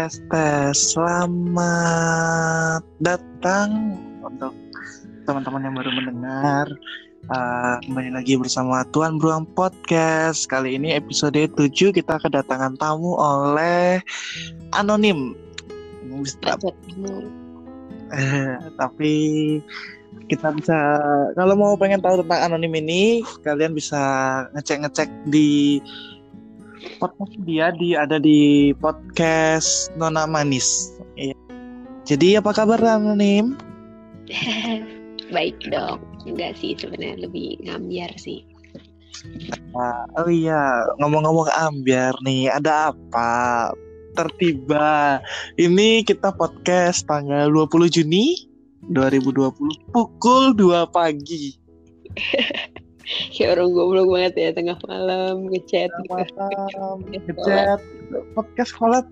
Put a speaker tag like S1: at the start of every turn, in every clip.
S1: tes tes selamat datang untuk teman-teman yang baru mendengar. Uh, kembali lagi bersama Tuan Beruang Podcast. Kali ini episode 7 kita kedatangan tamu oleh anonim. Tapi kita bisa kalau mau pengen tahu tentang anonim ini kalian bisa ngecek-ngecek di podcast dia di ada di podcast Nona Manis. Iya. Jadi apa kabar anonim?
S2: Baik dong. Enggak sih sebenarnya lebih ngambiar sih.
S1: Nah, oh iya, ngomong-ngomong ambiar nih, ada apa? Tertiba. Ini kita podcast tanggal 20 Juni 2020 pukul 2 pagi.
S2: kayak orang goblok banget ya tengah malam ngechat.
S1: Malam ngechat podcast kolab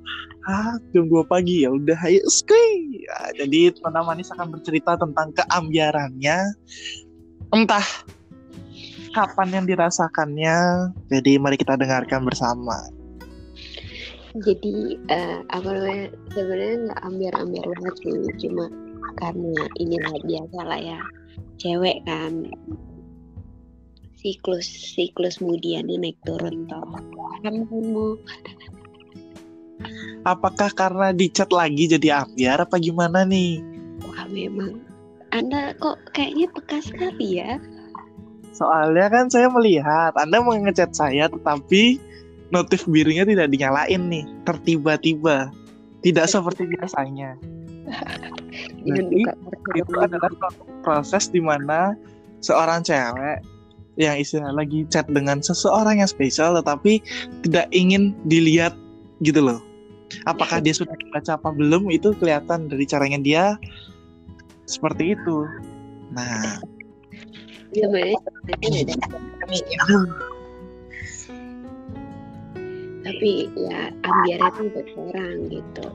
S1: ah jam dua pagi ya udah ayo skui. Ya, jadi teman manis akan bercerita tentang keambiarannya. Entah kapan yang dirasakannya. Jadi mari kita dengarkan bersama.
S2: Jadi uh, apa namanya sebenarnya nggak ambiar-ambiar banget sih. Cuma karena inilah biasa lah ya. Cewek kan siklus siklus kemudian naik turun toh kamu
S1: apakah karena dicat lagi jadi ambiar apa gimana nih?
S2: Wah memang. Anda kok kayaknya peka sekali ya?
S1: Soalnya kan saya melihat anda mengechat saya tetapi notif birunya tidak dinyalain nih tertiba-tiba. Tidak seperti biasanya. Jadi, itu adalah proses di mana seorang cewek yang istilah lagi chat dengan seseorang yang spesial tetapi tidak ingin dilihat gitu loh. Apakah dia sudah baca apa belum itu kelihatan dari caranya dia seperti itu. Nah,
S2: tapi ya ambiar itu untuk orang gitu.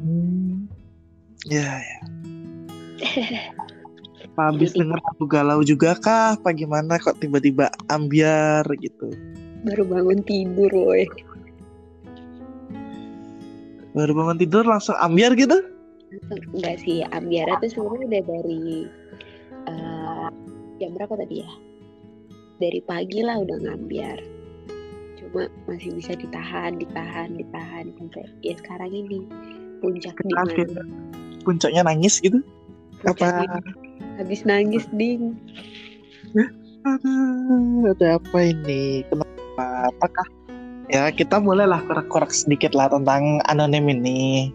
S1: Hmm. Ya ya. Apa habis denger lagu galau juga kah? Apa gimana kok tiba-tiba ambiar gitu?
S2: Baru bangun tidur, woi.
S1: Baru bangun tidur langsung ambiar gitu?
S2: Enggak sih, ambiar itu sebenarnya udah dari uh, jam berapa tadi ya? Dari pagi lah udah ngambiar. Cuma masih bisa ditahan, ditahan, ditahan sampai ya sekarang ini puncak di?
S1: Puncaknya nangis gitu? Apa?
S2: Habis nangis ding.
S1: Aduh ada apa ini? Kenapa? Apakah ya kita bolehlah korek-korek sedikit lah tentang anonim ini.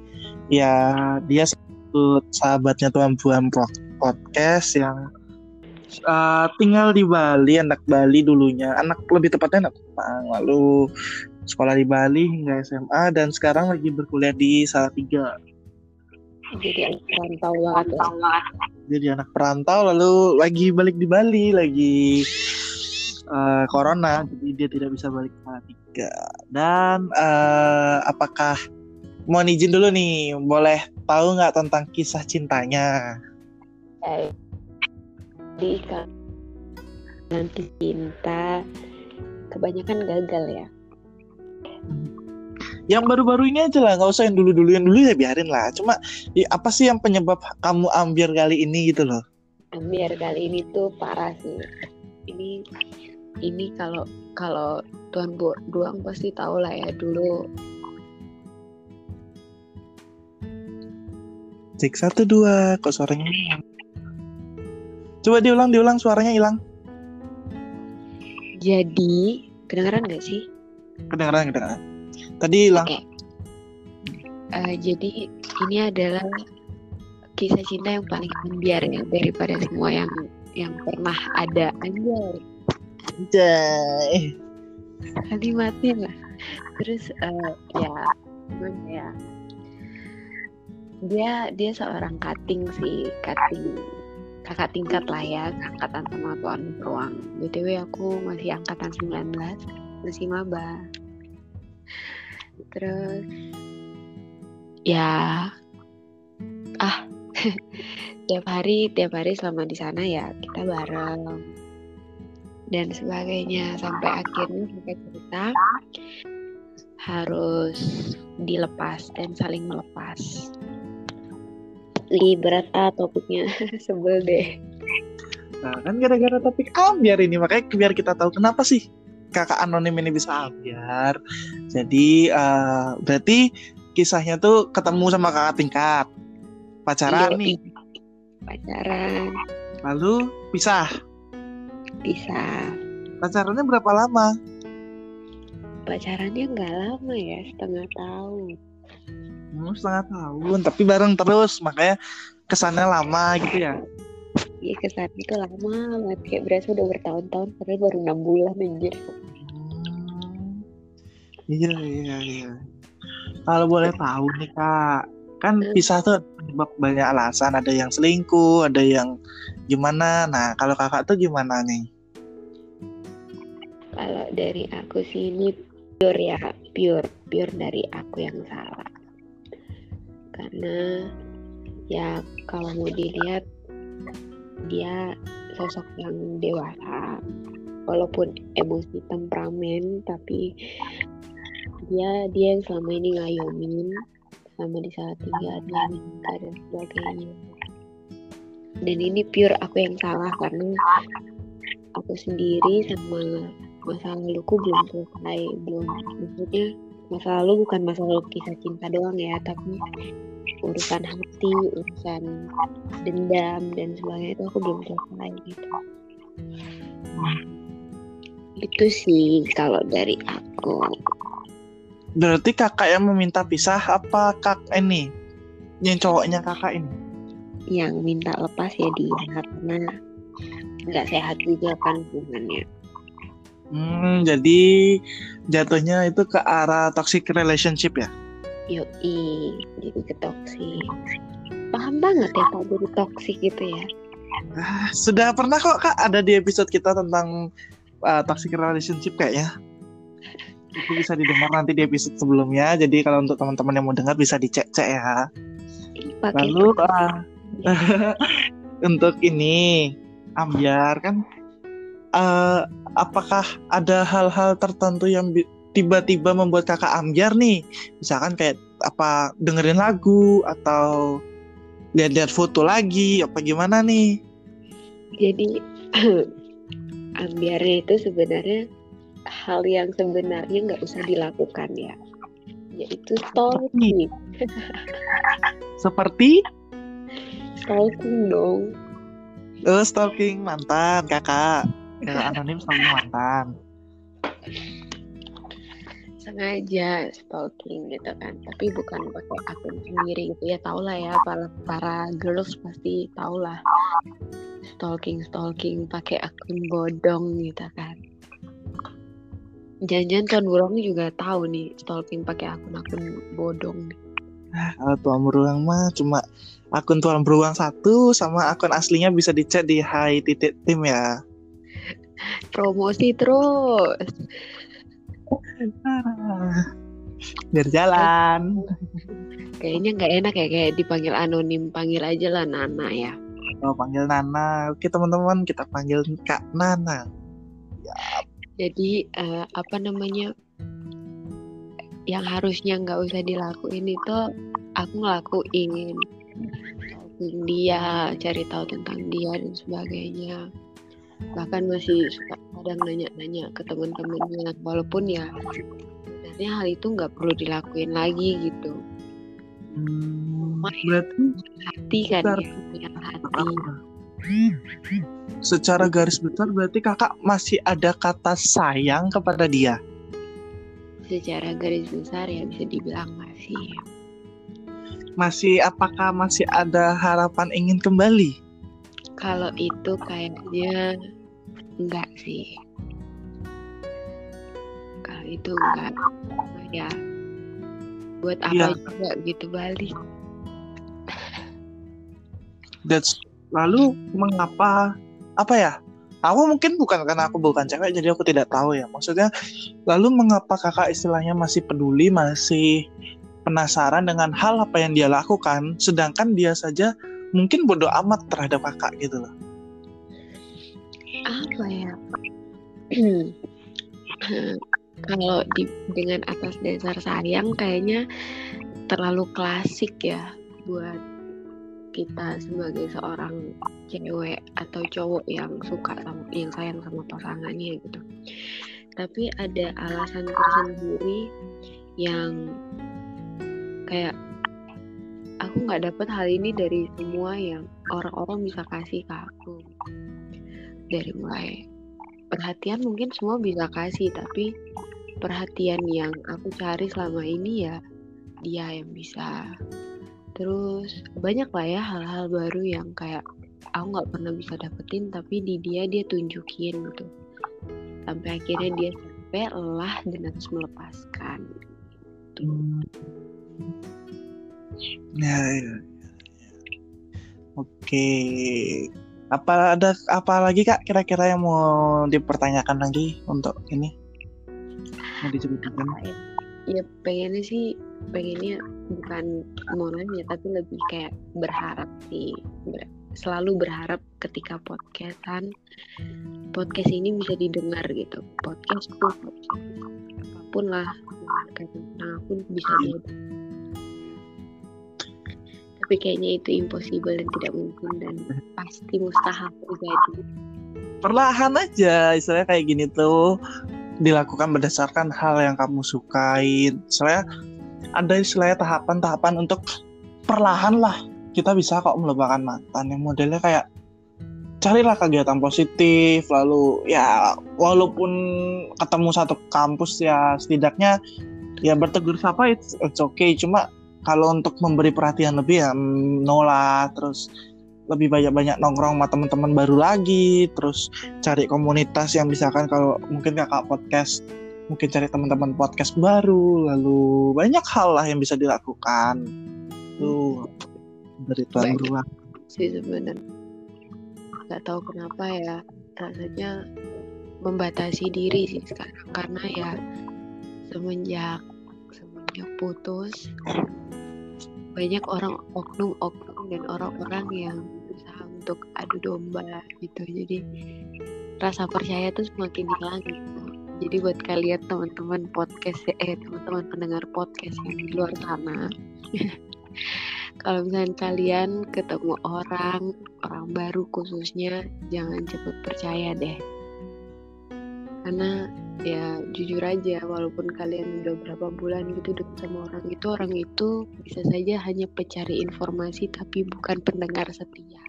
S1: Ya dia satu sahabatnya tuan buan podcast yang uh, tinggal di Bali anak Bali dulunya. Anak lebih tepatnya anak Jepang lalu sekolah di Bali hingga SMA dan sekarang lagi berkuliah di Salatiga.
S2: Jadi anak perantau banget.
S1: Jadi anak perantau lalu lagi balik di Bali lagi uh, corona jadi dia tidak bisa balik ke Salatiga dan uh, apakah mau izin dulu nih boleh tahu nggak tentang kisah cintanya?
S2: Jadi kalau nanti cinta kebanyakan gagal ya
S1: yang baru-baru ini aja lah nggak usah yang dulu-dulu yang dulu ya biarin lah. Cuma ya, apa sih yang penyebab kamu ambiar kali ini gitu loh?
S2: Ambiar kali ini tuh parah sih. Ini ini kalau kalau tuan bu doang pasti tahu lah ya dulu
S1: cek satu dua kok suaranya hilang? Coba diulang diulang suaranya hilang.
S2: Jadi kedengaran gak sih?
S1: Kedengaran kedengaran Tadi hilang. Okay.
S2: Uh, eh, jadi ini adalah kisah cinta yang paling ambiar ya daripada semua yang yang pernah ada anjay.
S1: Anjay.
S2: Kalimatnya lah. Terus uh, ya ya? Dia dia seorang cutting sih, cutting kakak tingkat lah ya, angkatan sama tuan ruang. BTW aku masih angkatan 19, masih maba terus ya ah tiap hari tiap hari selama di sana ya kita bareng dan sebagainya sampai akhirnya sampai cerita harus dilepas dan saling melepas. Li berat ah topiknya sebel deh.
S1: Nah, kan gara-gara topik ambiar ini makanya biar kita tahu kenapa sih kakak anonim ini bisa ambiar. Jadi uh, berarti kisahnya tuh ketemu sama kakak tingkat. Pacaran
S2: Iya.
S1: nih.
S2: Pacaran
S1: Lalu pisah.
S2: bisa.
S1: Pacarannya berapa lama?
S2: Pacarannya nggak lama ya, setengah tahun.
S1: Hmm, setengah tahun, tapi bareng terus, makanya kesannya lama gitu ya.
S2: Iya kesan itu lama banget kayak berasa udah bertahun-tahun padahal baru enam bulan anjir.
S1: Hmm. Iya, iya, iya. Kalau boleh tahu nih kak, kan pisah tuh banyak alasan. Ada yang selingkuh, ada yang gimana. Nah, kalau kakak tuh gimana nih?
S2: Kalau dari aku sih ini pure ya, pure, pure dari aku yang salah. Karena ya kalau mau dilihat dia sosok yang dewasa. Walaupun emosi temperamen, tapi dia dia yang selama ini ngayomin sama di saat tinggal dia minta dan sebagainya. Dan ini pure aku yang salah karena aku sendiri sama masa laluku belum selesai belum maksudnya masa lalu bukan masa lalu kisah cinta doang ya tapi urusan hati urusan dendam dan sebagainya itu aku belum selesai gitu itu sih kalau dari aku
S1: Berarti kakak yang meminta pisah apa kak ini? Yang cowoknya kakak ini?
S2: yang minta lepas ya dia karena nggak sehat juga kan hubungannya
S1: Hmm, jadi jatuhnya itu ke arah toxic relationship ya?
S2: yoi jadi ke toksik paham banget ya pak jadi toksik gitu ya
S1: Ah, sudah pernah kok kak ada di episode kita tentang uh, toxic relationship kayaknya. Itu bisa didengar nanti di episode sebelumnya. Jadi kalau untuk teman-teman yang mau dengar bisa dicek-cek ya.
S2: Pakai
S1: Lalu uh, untuk ini ambiar kan uh, apakah ada hal-hal tertentu yang tiba-tiba membuat kakak ambiar nih? Misalkan kayak apa dengerin lagu atau lihat-lihat foto lagi apa gimana nih?
S2: Jadi ambiarnya itu sebenarnya hal yang sebenarnya nggak usah dilakukan ya, yaitu stalking,
S1: Seperti
S2: stalking dong.
S1: eh, stalking mantan kakak. Kakak anonim stalking mantan.
S2: sengaja stalking gitu kan tapi bukan pakai akun sendiri gitu. Ya tau lah ya para para girls pasti tau lah stalking stalking pakai akun bodong gitu kan. Jangan-jangan tuan burung juga tahu nih stalking pakai akun-akun bodong.
S1: Kalau tuan beruang mah cuma akun tuan beruang satu sama akun aslinya bisa dicek di Hai titik tim ya.
S2: Promosi terus.
S1: Biar jalan.
S2: kayaknya nggak enak ya kayak dipanggil anonim. Panggil aja lah Nana ya.
S1: Kalau panggil Nana, oke teman-teman kita panggil Kak Nana.
S2: jadi eh, apa namanya yang harusnya nggak usah dilakuin itu aku ngelakuin. Dia cari tahu tentang dia dan sebagainya bahkan masih suka kadang nanya-nanya ke teman-temannya walaupun ya sebenarnya hal itu nggak perlu dilakuin lagi gitu
S1: Hmm, berarti
S2: hati kan ya hati
S1: secara garis besar berarti kakak masih ada kata sayang kepada dia.
S2: secara garis besar ya bisa dibilang masih
S1: Masih apakah masih ada harapan ingin kembali?
S2: Kalau itu kayaknya enggak sih. Kalau itu enggak. Ya. Buat apa
S1: Iya.
S2: juga gitu balik.
S1: That's lalu mengapa apa ya? Aku mungkin bukan karena aku bukan cewek jadi aku tidak tahu ya. Maksudnya lalu mengapa kakak istilahnya masih peduli, masih penasaran dengan hal apa yang dia lakukan sedangkan dia saja mungkin bodoh amat terhadap kakak gitu loh.
S2: Apa ya? kalau di dengan atas dasar sayang kayaknya terlalu klasik ya buat kita sebagai seorang cewek atau cowok yang suka sama yang sayang sama pasangannya gitu tapi ada alasan tersendiri yang kayak aku nggak dapat hal ini dari semua yang orang-orang bisa kasih ke aku. Dari mulai perhatian mungkin semua bisa kasih tapi perhatian yang aku cari selama ini ya dia yang bisa. Terus banyak lah ya hal-hal baru yang kayak aku nggak pernah bisa dapetin tapi di dia dia tunjukin gitu. Sampai akhirnya dia sampai lelah dan harus melepaskan. Gitu.
S1: Ya, ya, ya. oke. Apa ada apa lagi kak kira-kira yang mau dipertanyakan lagi untuk ini? Mau diceritakan
S2: ya? ya pengennya sih pengennya bukan mau nanya tapi lebih kayak berharap sih. Selalu berharap ketika podcastan podcast ini bisa didengar gitu. Podcast tuh apa pun lah tentang pun bisa dia tapi kayaknya itu impossible dan tidak mungkin dan pasti mustahil terjadi
S1: perlahan aja istilahnya kayak gini tuh dilakukan berdasarkan hal yang kamu sukain saya ada istilahnya tahapan-tahapan untuk perlahan lah. Kita bisa kok melupakan mantan. Yang modelnya kayak carilah kegiatan positif lalu ya walaupun ketemu satu kampus ya setidaknya ya bertegur sapa it's, it's okay. Cuma kalau untuk memberi perhatian lebih ya mm, nolah terus lebih banyak-banyak nongkrong sama teman-teman baru lagi terus cari komunitas yang misalkan kalau mungkin kakak podcast mungkin cari teman-teman podcast baru lalu banyak hal lah yang bisa dilakukan. Tuh dari tuan beruang
S2: sih sebenarnya nggak tahu kenapa ya rasanya membatasi diri sih sekarang. Karena ya semenjak semenjak putus. Banyak orang oknum-oknum dan orang-orang yang berusaha untuk adu domba gitu. Jadi rasa percaya tuh semakin hilang gitu. Jadi buat kalian teman-teman podcast eh teman-teman pendengar podcast yang di luar sana kalau misalnya kalian ketemu orang orang baru khususnya jangan cepet percaya deh. Karena ya jujur aja walaupun kalian udah berapa bulan gitu deket sama orang itu orang itu bisa saja hanya pencari informasi tapi bukan pendengar setia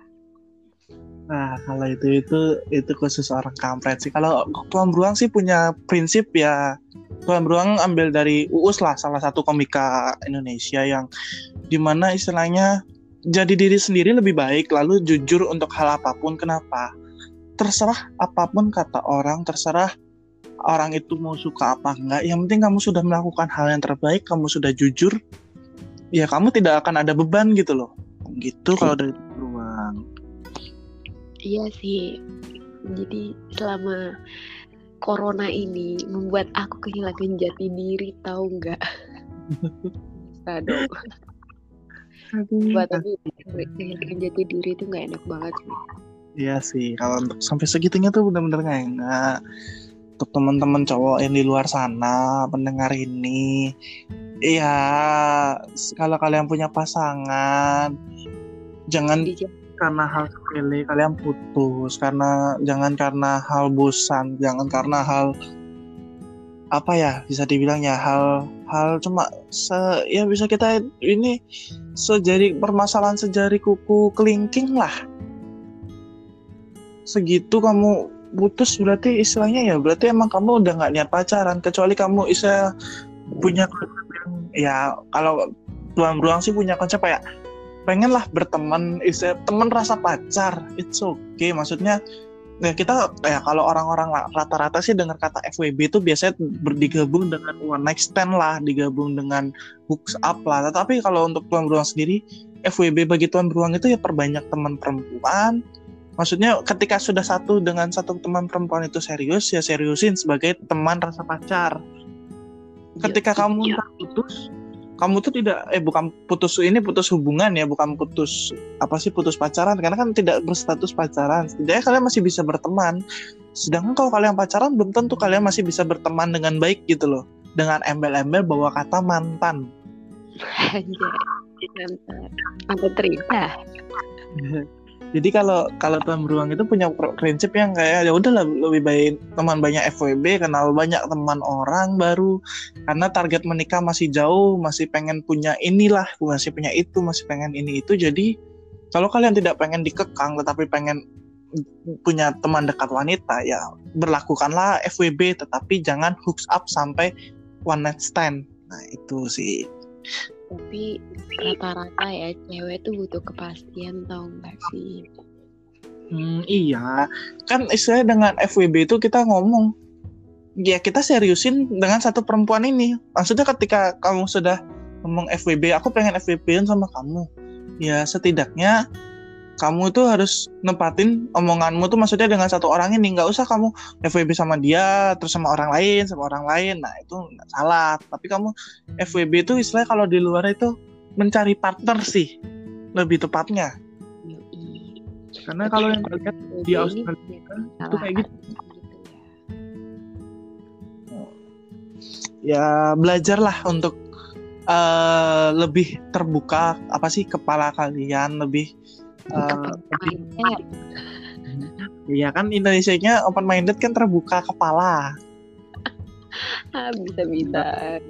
S1: Nah, kalau itu itu itu khusus orang kampret sih. Kalau Tuan Beruang sih punya prinsip ya Tuan Beruang ambil dari Uus lah salah satu komika Indonesia yang di mana istilahnya jadi diri sendiri lebih baik lalu jujur untuk hal apa pun kenapa terserah apa pun kata orang terserah orang itu mau suka apa enggak. Yang penting kamu sudah melakukan hal yang terbaik kamu sudah jujur ya kamu tidak akan ada beban gitu loh. Gitu kalau dari ruang
S2: iya sih. Jadi selama corona ini membuat aku kehilangan jati diri tahu nggak Aduh. Buat tapi kehilangan jati diri itu nggak enak banget sih.
S1: Iya sih, kalau untuk sampai segitunya tuh benar-benar nggak enak untuk teman-teman cowok yang di luar sana pendengar ini. Iya kalau kalian punya pasangan jangan karena hal sepele kalian putus karena jangan karena hal bosan jangan karena hal apa ya bisa dibilang ya hal hal cuma se ya bisa kita ini sejari permasalahan sejari kuku kelingking lah. Segitu kamu putus berarti istilahnya ya berarti emang kamu udah nggak niat pacaran kecuali kamu isa punya ya kalau tuan beruang sih punya konsep kayak pengen lah berteman isa teman rasa pacar it's okay. Maksudnya ya kita ya kalau orang-orang rata-rata sih dengar kata FWB itu biasanya berdigabung dengan one night stand lah digabung dengan hooks up lah. Tetapi kalau untuk tuan beruang sendiri FWB bagi tuan beruang itu ya perbanyak teman perempuan maksudnya ketika sudah satu dengan satu teman perempuan itu serius ya seriusin sebagai teman rasa pacar. Ketika ya, kamu ya. putus kamu tuh tidak eh bukan putus ini putus hubungan ya bukan putus apa sih putus pacaran. Karena kan tidak berstatus pacaran. Setidaknya kalian masih bisa berteman. Sedangkan kalau kalian pacaran belum tentu kalian masih bisa berteman dengan baik gitu loh. Dengan embel-embel bawa kata mantan.
S2: Apa cerita
S1: jadi kalau kalau tuan beruang itu punya prinsip yang kayak ya udah lebih baik teman banyak FWB kenal banyak teman orang baru. Karena target menikah masih jauh masih pengen punya inilah masih punya itu masih pengen ini itu. Jadi kalau kalian tidak pengen dikekang tetapi pengen punya teman dekat wanita ya berlakukanlah FWB tetapi jangan hooks up sampai one night stand. Nah itu sih
S2: tapi rata-rata ya cewek tuh butuh kepastian tau gak sih?
S1: Hmm, iya. Kan istilahnya dengan FWB itu kita ngomong ya kita seriusin dengan satu perempuan ini. Maksudnya ketika kamu sudah ngomong FWB aku pengen FWB sama kamu. Ya setidaknya kamu tuh harus nempatin omonganmu tuh maksudnya dengan satu orang ini. Nggak usah kamu FWB sama dia terus sama orang lain sama orang lain. Nah itu nggak salah. Tapi kamu FWB itu istilahnya kalau di luar itu mencari partner sih lebih tepatnya. Karena kalau yang lihat di Australia itu kayak gitu ya. Belajarlah untuk uh, lebih terbuka apa sih kepala kalian lebih uh, Iya kan Indonesia-nya open minded kan terbuka kepala.
S2: ah, bisa bisa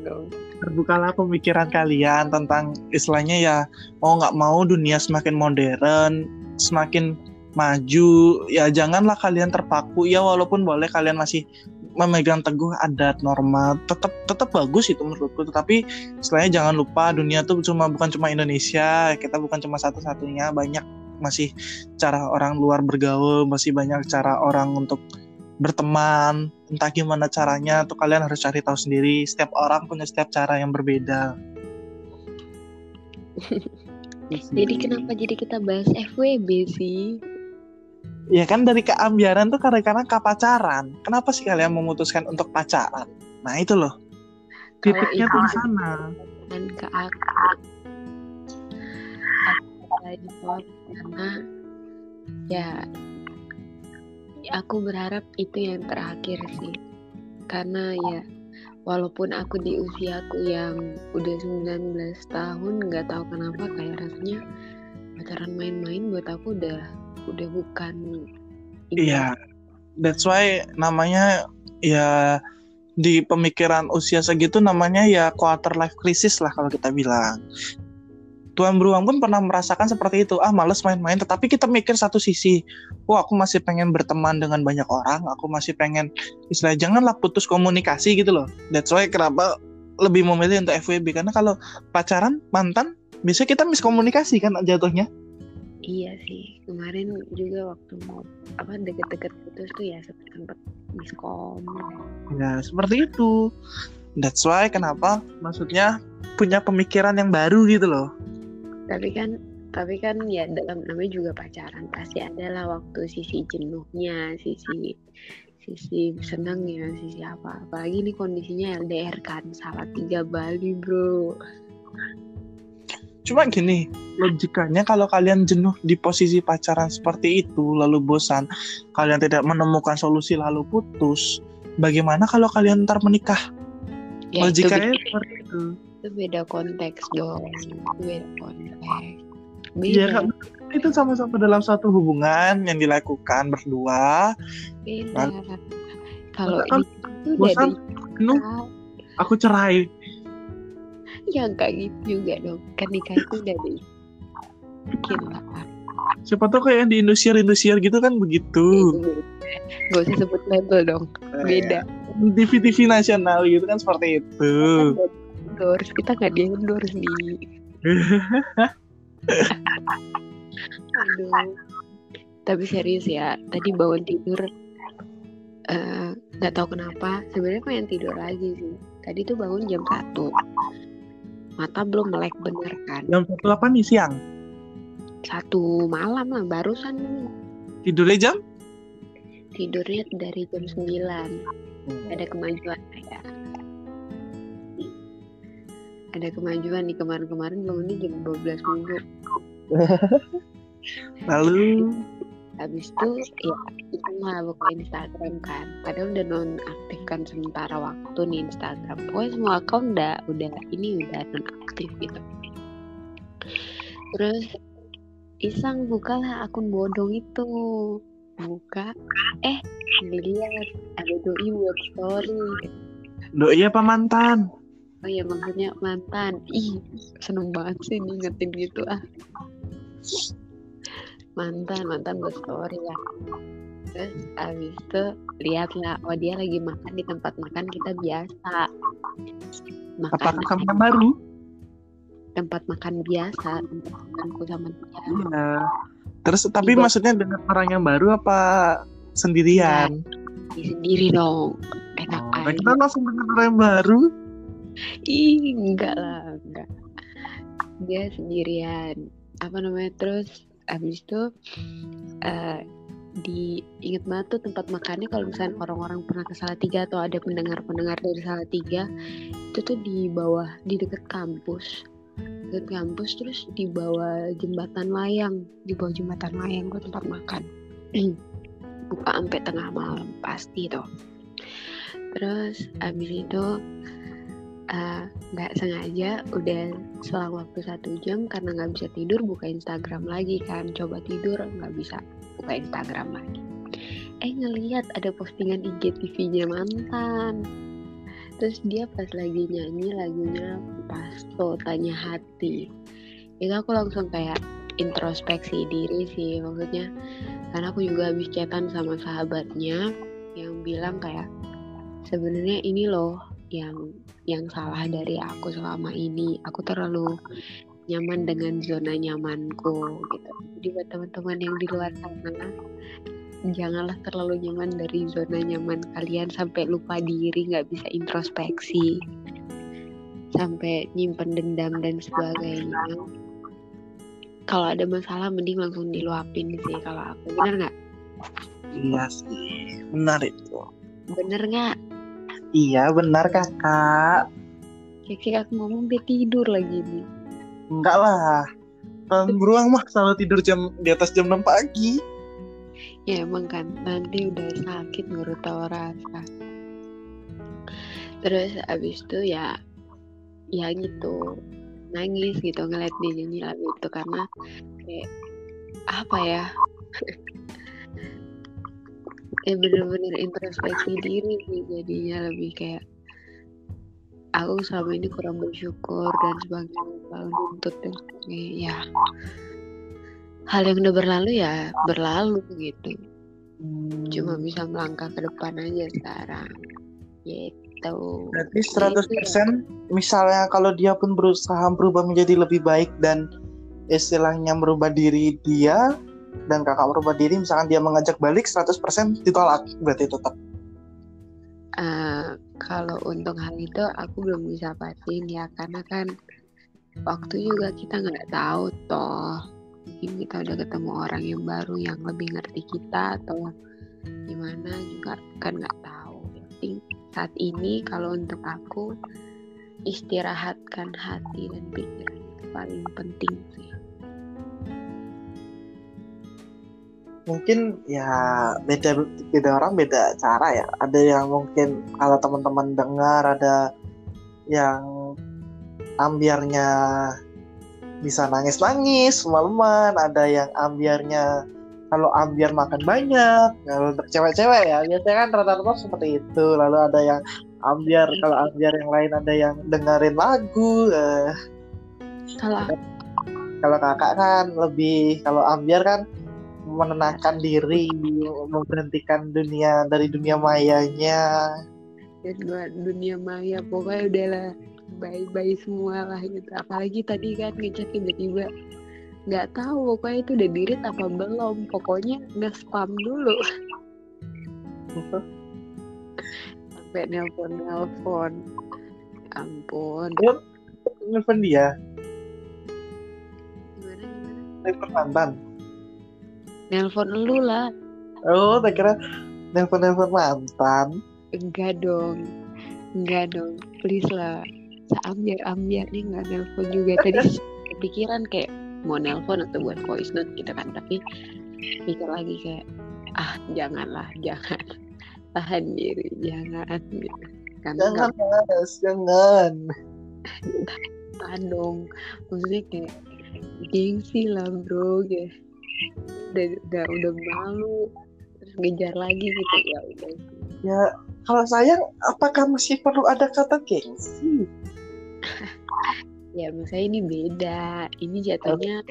S2: dong.
S1: Terbukalah pemikiran kalian tentang istilahnya ya mau nggak mau dunia semakin modern, semakin maju. Ya janganlah kalian terpaku. Ya walaupun boleh kalian masih memegang teguh adat norma tetap tetap bagus itu menurutku tetapi istilahnya jangan lupa dunia tuh cuma bukan cuma Indonesia kita bukan cuma satu-satunya banyak masih cara orang luar bergaul masih banyak cara orang untuk berteman entah gimana caranya tuh kalian harus cari tahu sendiri setiap orang punya setiap cara yang berbeda.
S2: Jadi kenapa jadi kita bahas FWB sih?
S1: Ya kan dari keambiaran tuh karena karena kepacaran kenapa sih kalian memutuskan untuk pacaran? Nah itu loh. Titiknya tuh di sana.
S2: dan ke aku dijawab karena ya aku berharap itu yang terakhir sih. Karena ya walaupun aku di usiaku yang udah 19 tahun nggak tahu kenapa kayak rasanya pacaran main-main buat aku udah udah bukan
S1: iya yeah, that's why namanya ya di pemikiran usia segitu namanya ya quarter life crisis lah kalau kita bilang Tuan Beruang pun pernah merasakan seperti itu. Ah, males main-main. Tetapi kita mikir satu sisi. Wah, aku masih pengen berteman dengan banyak orang. Aku masih pengen, istilahnya janganlah putus komunikasi gitu loh. That's why kenapa lebih memilih untuk FWB. Karena kalau pacaran, mantan, bisa kita miskomunikasi kan jatuhnya.
S2: Iya sih. Kemarin juga waktu mau apa deket-deket putus tuh ya sempat miskom.
S1: Ya, seperti itu. That's why kenapa maksudnya punya pemikiran yang baru gitu loh
S2: tapi kan tapi kan ya dalam namanya juga pacaran pasti ada lah waktu sisi jenuhnya sisi sisi senang ya sisi apa. Apalagi ini kondisinya LDR kan salah tiga Bali bro.
S1: Cuma gini logikanya kalau kalian jenuh di posisi pacaran seperti itu lalu bosan kalian tidak menemukan solusi lalu putus bagaimana kalau kalian ntar menikah? Ya, logikanya itu seperti itu
S2: itu beda konteks dong. Beda konteks.
S1: Iya kan itu sama-sama dalam satu hubungan yang dilakukan berdua.
S2: Beda. Kalau kan, itu bosan
S1: penuh aku cerai.
S2: Ya enggak gitu juga dong. Kan nikah itu dari lah
S1: siapa tau kayak di Indosiar Indosiar gitu kan begitu.
S2: Gak usah sebut label dong. Beda.
S1: TV TV nasional gitu kan seperti itu. Kan
S2: endorse kita nggak di endorse nih aduh. Tapi serius ya tadi bangun tidur eh, nggak uh, tahu kenapa sebenarnya pengen tidur lagi sih. Tadi tuh bangun jam satu. Mata belum melek bener kan?
S1: Jam satu apa nih siang?
S2: Satu malam lah barusan.
S1: Tidurnya jam?
S2: Tidurnya dari jam sembilan. Ada kemajuan ya ada kemajuan nih kemarin-kemarin bangunnya jam 12 minggu.
S1: Lalu?
S2: Habis itu ya itu mah buka Instagram kan. Padahal udah nonaktifkan sementara waktu nih Instagram. Pokoknya semua akun udah udah ini udah nonaktif gitu. Terus iseng bukalah akun bodong itu. Buka. Eh lihat ada doi buat story.
S1: Doi apa mantan
S2: oh ya maksudnya mantan. Ih seneng banget sih ngingetin gitu ah. Mantan mantan buat story ya. Terus abis itu lihatlah oh dia lagi makan di tempat makan kita biasa. Makan
S1: apakah kamu yang baru?
S2: Tempat makan biasa tempat makanku sama dia.
S1: Iya. Terus tapi
S2: Iya.
S1: maksudnya dengan orang yang baru apa sendirian?
S2: Dia sendiri dong. Enak
S1: oh,
S2: aja.
S1: kita langsung dengan orang yang baru
S2: ih enggak lah enggak. Dia sendirian. Apa namanya terus abis itu eh di inget banget tuh tempat makannya kalau misalnya orang-orang pernah ke Salatiga atau ada pendengar-pendengar dari Salatiga itu tuh di bawah di dekat kampus. Dekat kampus terus di bawah jembatan layang. Di bawah jembatan layang gue tempat makan. Buka sampai tengah malam pasti tuh terus abis itu eh, nggak sengaja udah selang waktu satu jam karena nggak bisa tidur buka Instagram lagi kan. Coba tidur nggak bisa buka Instagram lagi. Eh ngelihat ada postingan IGTV-nya mantan. Terus dia pas lagi nyanyi lagunya Pasto Tanya Hati. Itu aku langsung kayak introspeksi diri sih maksudnya. Karena aku juga habis chatan sama sahabatnya yang bilang kayak sebenarnya ini loh yang yang salah dari aku selama ini. Aku terlalu nyaman dengan zona nyamanku gitu. Jadi buat teman-teman yang di luar sana janganlah terlalu nyaman dari zona nyaman kalian sampai lupa diri nggak bisa introspeksi sampai nyimpen dendam dan sebagainya. Kalau ada masalah mending langsung diluapin sih kalau aku. Bener nggak?
S1: Iya sih benar itu.
S2: Bener nggak
S1: iya benar kakak.
S2: Cek aku ngomong dia tidur lagi nih.
S1: Enggak lah. Tahun beruang mah selalu tidur jam di atas jam 6 pagi.
S2: Ya emang kan nanti udah sakit ngurut tahu rasa terus abis itu ya ya gitu. Nangis gitu ngeliat dia nyanyi lagu itu karena kayak apa ya ya bener-bener introspeksi diri sih jadinya lebih kayak aku selama ini kurang bersyukur dan sebagainya selalu nuntut dan sebagainya ya. Hal yang udah berlalu ya berlalu gitu.
S1: Hmm,
S2: cuma bisa melangkah ke depan aja sekarang gitu.
S1: Berarti 100% misalnya kalau dia pun berusaha berubah menjadi lebih baik dan istilahnya merubah diri dia dan kakak merubah diri misalkan dia mengajak balik 100% ditolak. Berarti tetap.
S2: Eh, kalau untuk hal itu aku belum bisa pastiin ya karena kan waktu juga kita nggak tahu toh. Mungkin kita udah ketemu orang yang baru yang lebih ngerti kita atau gimana juga kan nggak tahu. Yang saat ini kalau untuk aku istirahatkan hati dan pikiran itu paling penting sih
S1: mungkin ya beda beda orang beda cara ya. Ada yang mungkin kalau teman-teman dengar ada yang ambiarnya bisa nangis-nangis semalaman ada yang ambiarnya kalau ambiar makan banyak kalau untuk cewek-cewek ya biasanya kan rata-rata seperti itu. Lalu ada yang ambiar kalau ambiar yang lain ada yang dengerin lagu eh,
S2: kalau
S1: kalau kakak kan lebih kalau ambiar kan menenangkan diri memberhentikan dunia dari dunia mayanya.
S2: Dan dunia maya pokoknya udahlah bye bye semua lah gitu. Apalagi tadi kan ngechat tiba-tiba nggak tahu pokoknya itu udah dirit apa belum. Pokoknya nge spam dulu. Sampai nelpon nelpon ampun.
S1: Nelfon dia?
S2: Gimana gimana?
S1: Mantan
S2: nelpon lu lah.
S1: Oh tak kira nelfon mantan.
S2: Enggak dong. Enggak dong. Please lah. Seambiar-ambiar nih nggak nelpon juga. Tadi kepikiran kayak mau nelpon atau buat voice note gitu kan. Tapi mikir lagi kayak ah janganlah jangan. Tahan diri jangan. Gitu. karena
S1: Jangan, Mas, jangan.
S2: tahan dong. Maksudnya kayak gengsi lah bro kayak udah udah udah malu terus ngejar lagi gitu ya udah
S1: Ya, kalau sayang, apakah masih perlu ada kata gengsi?
S2: ya maksudnya ini beda ini jatuhnya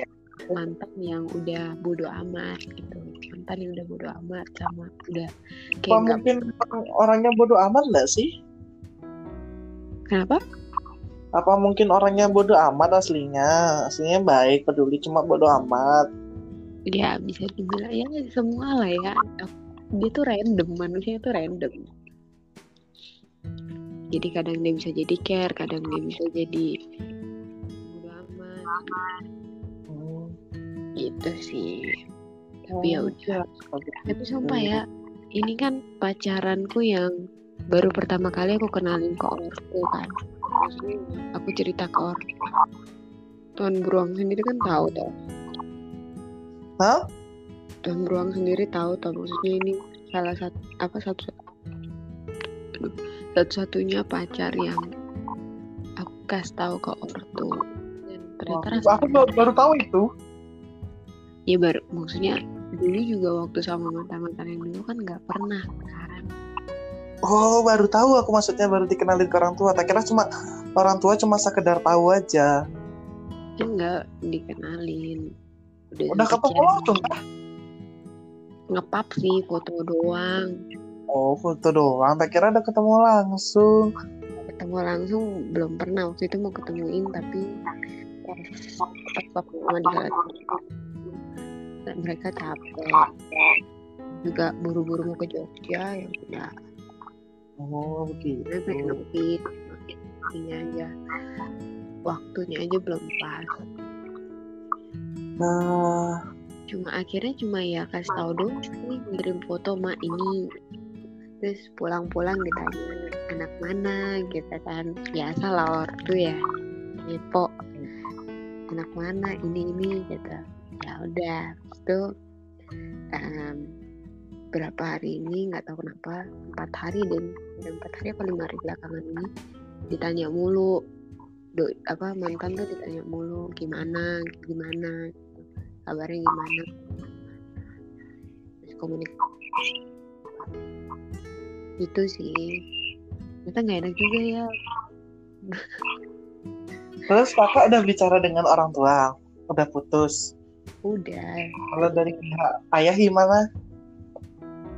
S2: mantan yang udah bodo amat gitu mantan yang udah bodo amat sama udah kayak
S1: mungkin orang- orangnya bodoh amat nggak sih?
S2: kenapa
S1: Apa mungkin orangnya bodoh amat aslinya? Aslinya baik, peduli, cuma bodoh amat.
S2: Ya bisa dibilang ya semua lah ya. Dia tuh random manusia tuh random. Jadi kadang dia bisa jadi care kadang dia bisa jadi amat.
S1: Hmm.
S2: gitu sih. Tapi ya udah.
S1: Oh, ya.
S2: tapi sumpah ya ini kan pacaranku yang baru pertama kali aku kenalin ke ortu kan. Aku cerita ke ortu Tuan Beruang sendiri kan tahu toh
S1: Hah?
S2: Tuan Beruang sendiri tahu toh maksudnya ini salah satu apa satu satu-satunya pacar yang aku kasih tahu ke ortu dan ternyata
S1: Wah, aku baru, baru tahu itu.
S2: ya baru maksudnya dulu juga waktu sama mantan-mantan yang dulu kan nggak pernah kan
S1: Oh, baru tahu aku maksudnya baru dikenalin ke orang tua. Tak kira cuma orang tua cuma sekedar tahu aja.
S2: ya nggak dikenalin udah,
S1: Udah
S2: chat.
S1: langsung kah?
S2: ngepap sih foto doang
S1: Oh, foto doang. Tak kira udah ketemu langsung.
S2: ketemu langsung belum pernah waktu itu mau ketemuin tapi pas mama di mereka capek juga buru-buru mau ke Jogja ya udah
S1: Oh, begitu.
S2: Saya pengen ngopi aja waktunya aja belum pas
S1: Nah,
S2: cuma akhirnya cuma ya kasih tahu dong sih ngirim foto mak ini. Terus pulang-pulang ditanya anak mana? Gitu kan. Biasa lah ortu ya. Kepo. Anak mana? Ini ini. Gitu. Ya udah. Itu em, berapa hari ini nggak tahu kenapa empat hari dan empat hari apa lima hari belakangan ini ditanya mulu. Do apa mantan tuh ditanya mulu gimana? Gimana kabarnya gimana? Terus komunikasi itu sih. Ternyata nggak enak juga ya.
S1: Terus kakak udah bicara dengan orang tua, udah putus.
S2: udah.
S1: Kalau dari pihak ayah gimana?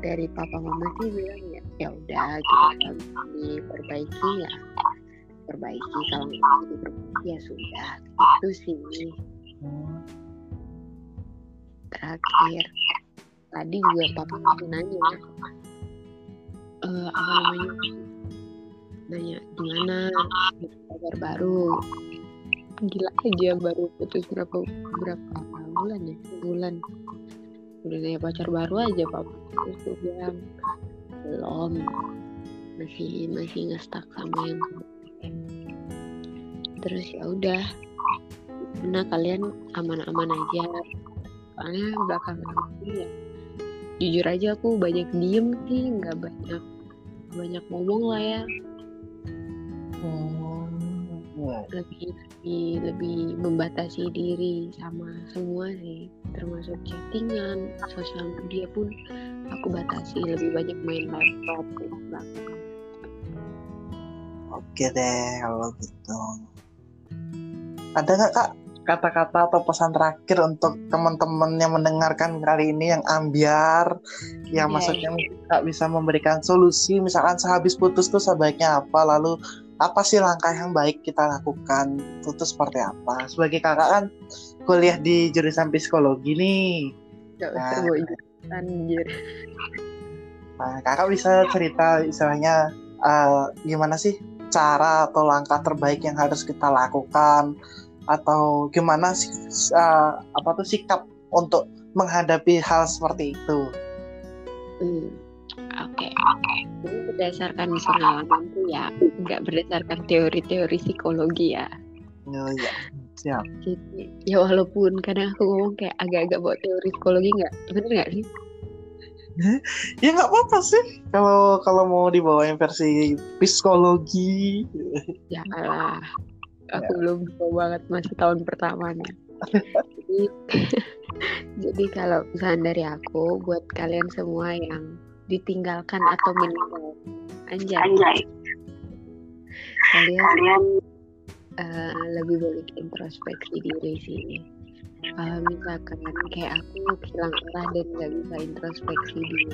S2: dari papa mama sih bilang ya ya udah kita diperbaiki ya. Perbaiki kalau nggak bisa diperbaiki ya sudah. Itu sih.
S1: Hmm,
S2: terakhir. Tadi juga papa masih nanya eh apa namanya? Nanya gimana? Kabar baru? Gila aja baru putus berapa berapa bulan ya? Bulan. Udah nanya pacar baru aja papa. Terus gue bilang belum. Masih masih ngestak sama yang kemarin." terus ya udah. Nah kalian aman-aman aja soalnya belakangan ini ya jujur aja aku banyak diem sih nggak banyak banyak ngomong lah ya
S1: hmm, ya.
S2: lebih lebih lebih membatasi diri sama semua sih termasuk chattingan sosial media pun aku batasi lebih banyak main laptop belakangan.
S1: Oke deh kalau gitu. Ada nggak kak kata-kata atau pesan terakhir untuk teman-teman yang mendengarkan kali ini yang ambiar, yang
S2: Iya,
S1: maksudnya nggak bisa memberikan solusi, misalkan sehabis putus tuh sebaiknya apa, lalu apa sih langkah yang baik kita lakukan, itu tuh seperti apa? Sebagai kakak kan kuliah di jurusan psikologi nih,
S2: Gak
S1: Nah.
S2: usah ijazah, anjir.
S1: Nah, kakak bisa cerita istilahnya eh, gimana sih cara atau langkah terbaik yang harus kita lakukan atau gimana sih eh, apa tuh sikap untuk menghadapi hal seperti itu?
S2: Hmm, Oke, ini berdasarkan pengalamanku ya nggak berdasarkan teori-teori psikologi ya.
S1: Oh iya siap
S2: jadi ya walaupun kadang aku ngomong kayak agak-agak bawa teori psikologi nggak bener nggak sih?
S1: Ya nggak apa-apa sih. Kalau kalau mau dibawain versi psikologi.
S2: Ya aku ya. belum tahu banget masih tahun pertamanya jadi jadi kalau misalnya dari aku buat kalian semua yang ditinggalkan atau meninggal anjay, anjay. kalian, kalian uh, lebih baik introspeksi diri sih kalau misalkan kayak aku hilang arah dan nggak bisa introspeksi diri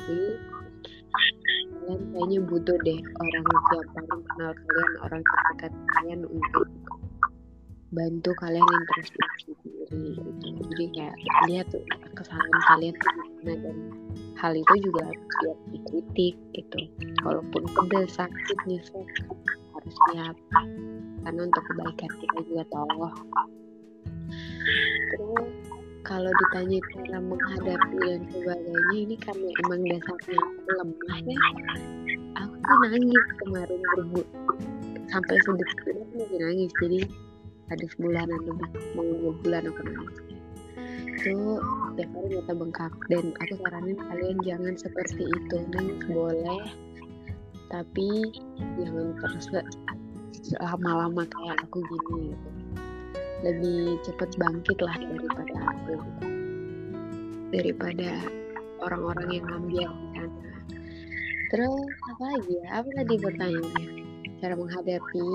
S2: kalian kayaknya butuh deh orang yang paling kenal kalian orang terdekat kalian untuk bantu kalian introspeksi diri gitu. jadi kayak lihat kesalahan kalian tuh gimana dan hal itu juga harus siap dikritik gitu. Walaupun pedes sakit nyesek harus siap karena untuk kebaikan kita juga tahu terus kalau ditanya cara menghadapi dan sebagainya ini karena emang dasarnya lemah ya. Aku tuh nangis kemarin berbu sampai sedetik ini nangis. Jadi ada sebulanan lebih mau dua bulan aku nangis itu setiap hari mata bengkak. Dan aku saranin kalian jangan seperti itu nangis boleh tapi jangan terus lama-lama kayak aku gini gitu. Lebih cepat bangkit lah daripada aku. Daripada orang-orang yang ngambil di sana terus apa lagi ya? Apa tadi pertanyaannya? Cara menghadapi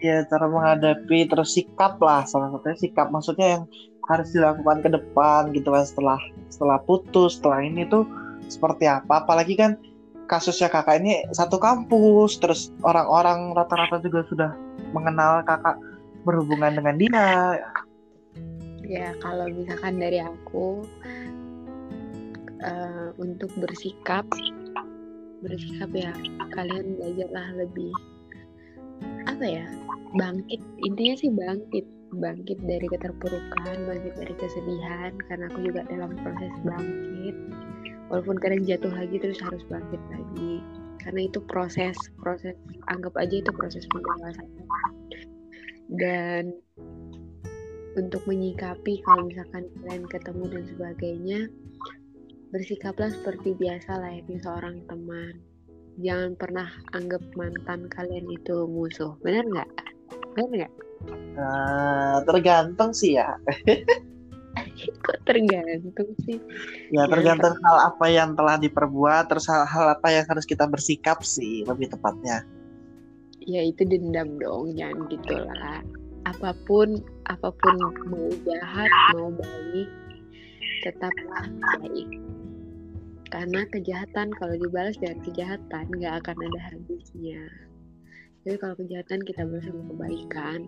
S1: ya cara menghadapi terus sikap lah salah satunya sikap. Maksudnya yang harus dilakukan ke depan gitu kan setelah setelah putus setelah ini tuh seperti apa. Apalagi kan kasusnya kakak ini satu kampus terus orang-orang rata-rata juga sudah mengenal kakak berhubungan dengan dia.
S2: Ya kalau misalkan dari aku uh, untuk bersikap bersikap ya kalian belajarlah lebih apa ya bangkit intinya sih bangkit bangkit dari keterpurukan bangkit dari kesedihan karena aku juga dalam proses bangkit. Walaupun kadang jatuh lagi terus harus bangkit lagi. Karena itu proses proses anggap aja itu proses pendewasaan dan untuk menyikapi kalau misalkan kalian ketemu dan sebagainya bersikaplah seperti biasa layaknya seorang teman jangan pernah anggap mantan kalian itu musuh. Benar nggak? Benar nggak?
S1: Uh, tergantung sih ya.
S2: Kok tergantung sih?
S1: Ya, ya. tergantung ya. hal apa yang telah diperbuat terus hal-hal apa yang harus kita bersikap sih lebih tepatnya.
S2: Ya itu dendam dong jangan gitulah. Apa pun apa pun mau jahat mau baik tetaplah baik karena kejahatan kalau dibalas dengan kejahatan nggak akan ada habisnya. Jadi kalau kejahatan kita bersama kebaikan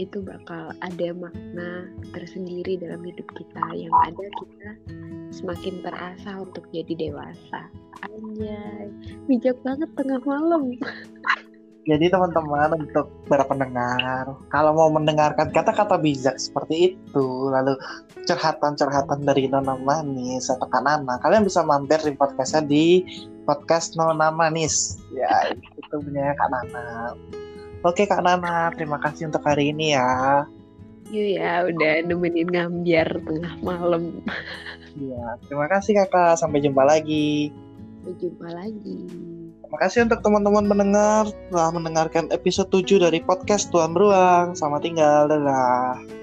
S2: itu bakal ada makna tersendiri dalam hidup kita. Yang ada kita semakin terasa untuk jadi dewasa. Anjay bijak banget tengah malam
S1: Jadi teman-teman untuk para pendengar, kalau mau mendengarkan kata-kata bijak seperti itu, lalu curhatan-curhatan dari Nona Manis atau Kak Nana, kalian bisa mampir di podcastnya di podcast Nona Manis. Ya, itu punya Kak Nana. Oke Kak Nana, terima kasih untuk hari ini ya.
S2: Iya ya, udah nemenin ngambiar tengah malam.
S1: Iya, terima kasih kakak. Sampai jumpa lagi.
S2: Sampai jumpa lagi.
S1: Terima kasih untuk teman-teman mendengar telah mendengarkan episode 7 dari podcast Tuan Beruang. Selamat tinggal, dadah.